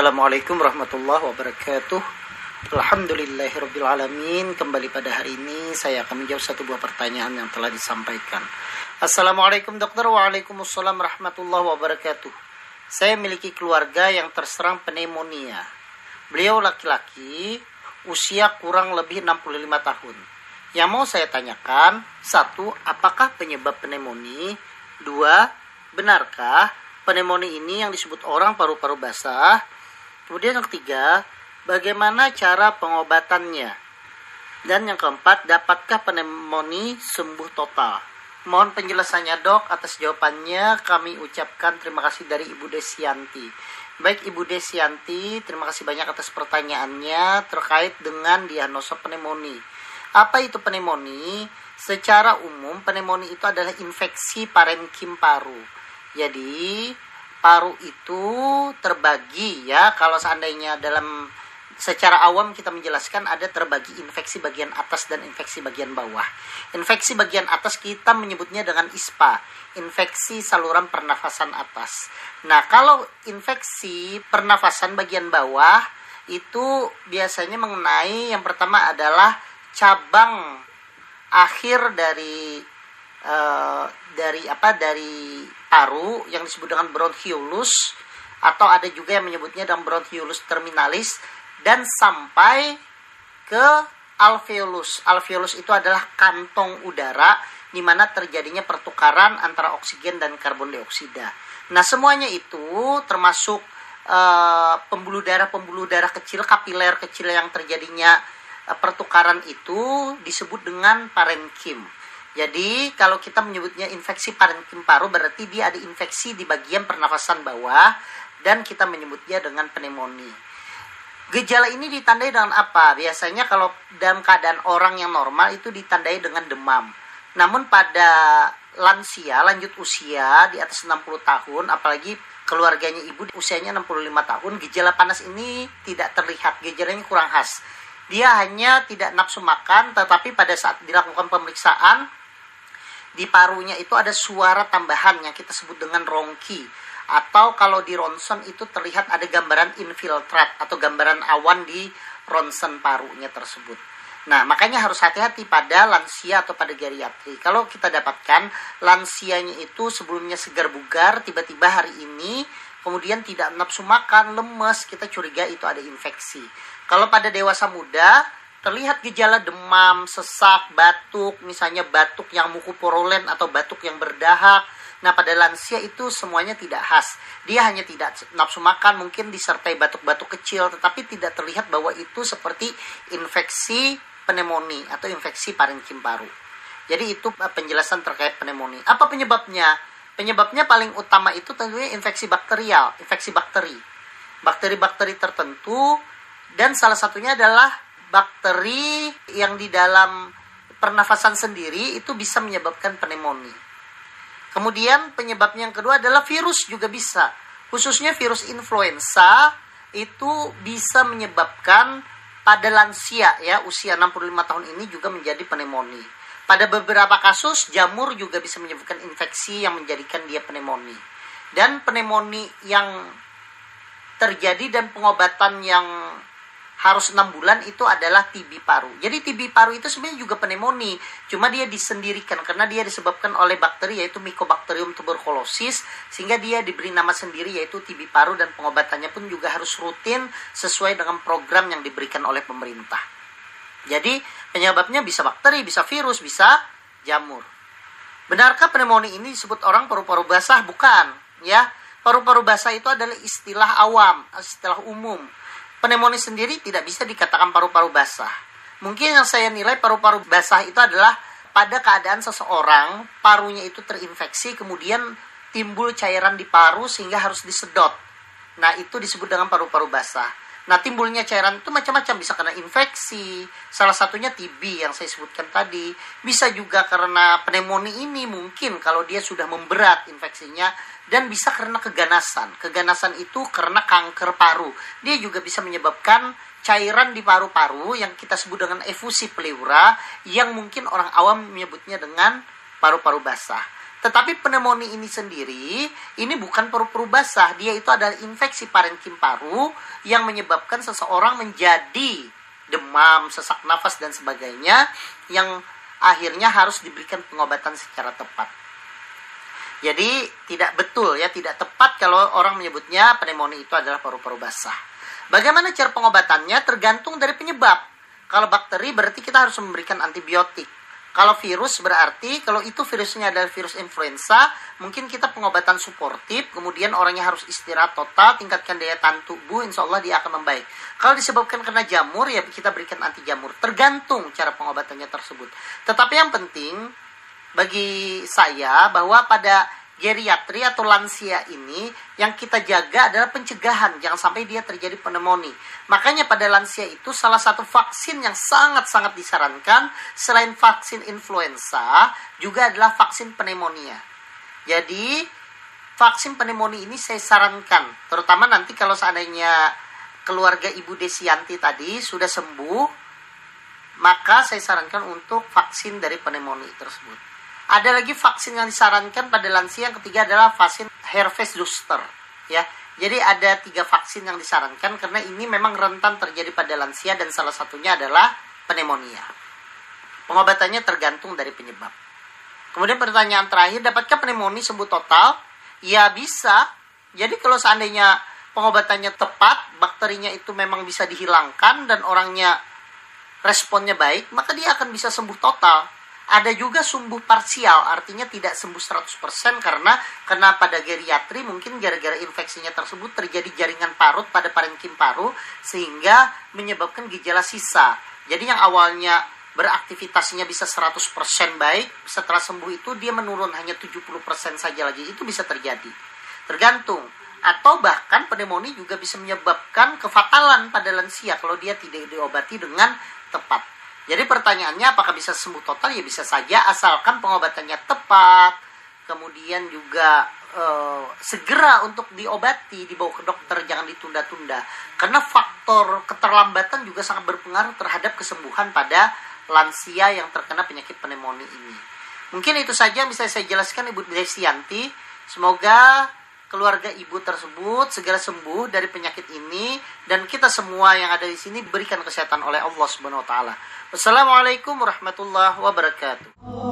Assalamualaikum warahmatullahi wabarakatuh. Alhamdulillahirrabbilalamin Kembali pada hari ini saya akan menjawab satu buah pertanyaan yang telah disampaikan. Assalamualaikum dokter. Waalaikumsalam warahmatullahi wabarakatuh. Saya memiliki keluarga yang terserang pneumonia. Beliau laki-laki Usia kurang lebih 65 tahun. Yang mau saya tanyakan Satu, apakah penyebab pneumonia? Dua, benarkah pneumonia ini yang disebut orang paru-paru basah. Kemudian yang ketiga, bagaimana cara pengobatannya? Dan yang keempat, dapatkah pneumonia sembuh total? Mohon penjelasannya dok, atas jawabannya kami ucapkan terima kasih dari Ibu Desianti. Baik Ibu Desianti, terima kasih banyak atas pertanyaannya terkait dengan diagnosa pneumonia. Apa itu pneumonia? Secara umum, pneumonia itu adalah infeksi parenkim paru jadi paru itu terbagi ya kalau seandainya dalam secara awam kita menjelaskan ada terbagi infeksi bagian atas dan infeksi bagian bawah. Infeksi bagian atas kita menyebutnya dengan ISPA, infeksi saluran pernafasan atas. Nah, kalau infeksi pernafasan bagian bawah itu biasanya mengenai yang pertama adalah cabang akhir dari uh, dari apa dari paru yang disebut dengan bronchiolus atau ada juga yang menyebutnya dengan bronchiolus terminalis dan sampai ke alveolus. Alveolus itu adalah kantong udara di mana terjadinya pertukaran antara oksigen dan karbon dioksida. Nah, semuanya itu termasuk uh, pembuluh darah-pembuluh darah kecil, kapiler kecil yang terjadinya uh, pertukaran itu disebut dengan parenkim. Jadi kalau kita menyebutnya infeksi parenkim paru berarti dia ada infeksi di bagian pernafasan bawah dan kita menyebutnya dengan pneumonia. Gejala ini ditandai dengan apa? Biasanya kalau dalam keadaan orang yang normal itu ditandai dengan demam. Namun pada lansia, lanjut usia di atas 60 tahun, apalagi keluarganya ibu usianya 65 tahun, gejala panas ini tidak terlihat, gejalanya kurang khas. Dia hanya tidak nafsu makan, tetapi pada saat dilakukan pemeriksaan, di parunya itu ada suara tambahan yang kita sebut dengan rongki atau kalau di ronsen itu terlihat ada gambaran infiltrat atau gambaran awan di ronsen parunya tersebut. Nah, makanya harus hati-hati pada lansia atau pada geriatri. Kalau kita dapatkan lansianya itu sebelumnya segar bugar, tiba-tiba hari ini kemudian tidak nafsu makan, lemes, kita curiga itu ada infeksi. Kalau pada dewasa muda, terlihat gejala demam, sesak, batuk, misalnya batuk yang mukoporulen atau batuk yang berdahak. Nah, pada lansia itu semuanya tidak khas. Dia hanya tidak nafsu makan, mungkin disertai batuk-batuk kecil, tetapi tidak terlihat bahwa itu seperti infeksi pneumonia atau infeksi parenkim paru. Jadi itu penjelasan terkait pneumonia. Apa penyebabnya? Penyebabnya paling utama itu tentunya infeksi bakterial, infeksi bakteri. Bakteri-bakteri tertentu dan salah satunya adalah bakteri yang di dalam pernafasan sendiri itu bisa menyebabkan pneumonia. Kemudian penyebabnya yang kedua adalah virus juga bisa. Khususnya virus influenza itu bisa menyebabkan pada lansia ya usia 65 tahun ini juga menjadi pneumonia. Pada beberapa kasus jamur juga bisa menyebabkan infeksi yang menjadikan dia pneumonia. Dan pneumonia yang terjadi dan pengobatan yang harus enam bulan itu adalah TB paru. Jadi TB paru itu sebenarnya juga pneumonia, cuma dia disendirikan karena dia disebabkan oleh bakteri yaitu Mycobacterium tuberculosis sehingga dia diberi nama sendiri yaitu TB paru dan pengobatannya pun juga harus rutin sesuai dengan program yang diberikan oleh pemerintah. Jadi penyebabnya bisa bakteri, bisa virus, bisa jamur. Benarkah pneumonia ini disebut orang paru-paru basah? Bukan, ya. Paru-paru basah itu adalah istilah awam, istilah umum pneumonia sendiri tidak bisa dikatakan paru-paru basah. Mungkin yang saya nilai paru-paru basah itu adalah pada keadaan seseorang parunya itu terinfeksi kemudian timbul cairan di paru sehingga harus disedot. Nah, itu disebut dengan paru-paru basah. Nah, timbulnya cairan itu macam-macam, bisa karena infeksi, salah satunya TB yang saya sebutkan tadi, bisa juga karena pneumonia ini mungkin kalau dia sudah memberat infeksinya dan bisa karena keganasan. Keganasan itu karena kanker paru. Dia juga bisa menyebabkan cairan di paru-paru yang kita sebut dengan efusi pleura yang mungkin orang awam menyebutnya dengan paru-paru basah. Tetapi pneumonia ini sendiri, ini bukan paru-paru basah. Dia itu adalah infeksi parenkim paru yang menyebabkan seseorang menjadi demam, sesak nafas, dan sebagainya yang akhirnya harus diberikan pengobatan secara tepat. Jadi tidak betul ya, tidak tepat kalau orang menyebutnya pneumonia itu adalah paru-paru basah. Bagaimana cara pengobatannya tergantung dari penyebab. Kalau bakteri berarti kita harus memberikan antibiotik. Kalau virus berarti kalau itu virusnya adalah virus influenza, mungkin kita pengobatan suportif, kemudian orangnya harus istirahat total, tingkatkan daya tahan tubuh, insya Allah dia akan membaik. Kalau disebabkan karena jamur, ya kita berikan anti jamur. Tergantung cara pengobatannya tersebut. Tetapi yang penting bagi saya bahwa pada geriatri atau lansia ini yang kita jaga adalah pencegahan jangan sampai dia terjadi pneumonia. Makanya pada lansia itu salah satu vaksin yang sangat-sangat disarankan selain vaksin influenza juga adalah vaksin pneumonia. Jadi vaksin pneumonia ini saya sarankan terutama nanti kalau seandainya keluarga Ibu Desianti tadi sudah sembuh maka saya sarankan untuk vaksin dari pneumonia tersebut. Ada lagi vaksin yang disarankan pada lansia yang ketiga adalah vaksin herpes zoster ya. Jadi ada tiga vaksin yang disarankan karena ini memang rentan terjadi pada lansia dan salah satunya adalah pneumonia. Pengobatannya tergantung dari penyebab. Kemudian pertanyaan terakhir, dapatkah pneumonia sembuh total? Ya bisa. Jadi kalau seandainya pengobatannya tepat, bakterinya itu memang bisa dihilangkan dan orangnya responnya baik, maka dia akan bisa sembuh total ada juga sembuh parsial, artinya tidak sembuh 100% karena karena pada geriatri mungkin gara-gara infeksinya tersebut terjadi jaringan parut pada parenkim paru sehingga menyebabkan gejala sisa. Jadi yang awalnya beraktivitasnya bisa 100% baik, setelah sembuh itu dia menurun hanya 70% saja lagi. Itu bisa terjadi. Tergantung atau bahkan pneumonia juga bisa menyebabkan kefatalan pada lansia kalau dia tidak diobati dengan tepat. Jadi pertanyaannya apakah bisa sembuh total? Ya bisa saja asalkan pengobatannya tepat, kemudian juga e, segera untuk diobati, dibawa ke dokter, jangan ditunda-tunda. Karena faktor keterlambatan juga sangat berpengaruh terhadap kesembuhan pada lansia yang terkena penyakit pneumonia ini. Mungkin itu saja yang bisa saya jelaskan Ibu Desianti. Semoga keluarga ibu tersebut segera sembuh dari penyakit ini dan kita semua yang ada di sini berikan kesehatan oleh Allah Subhanahu wa taala. Wassalamualaikum warahmatullahi wabarakatuh.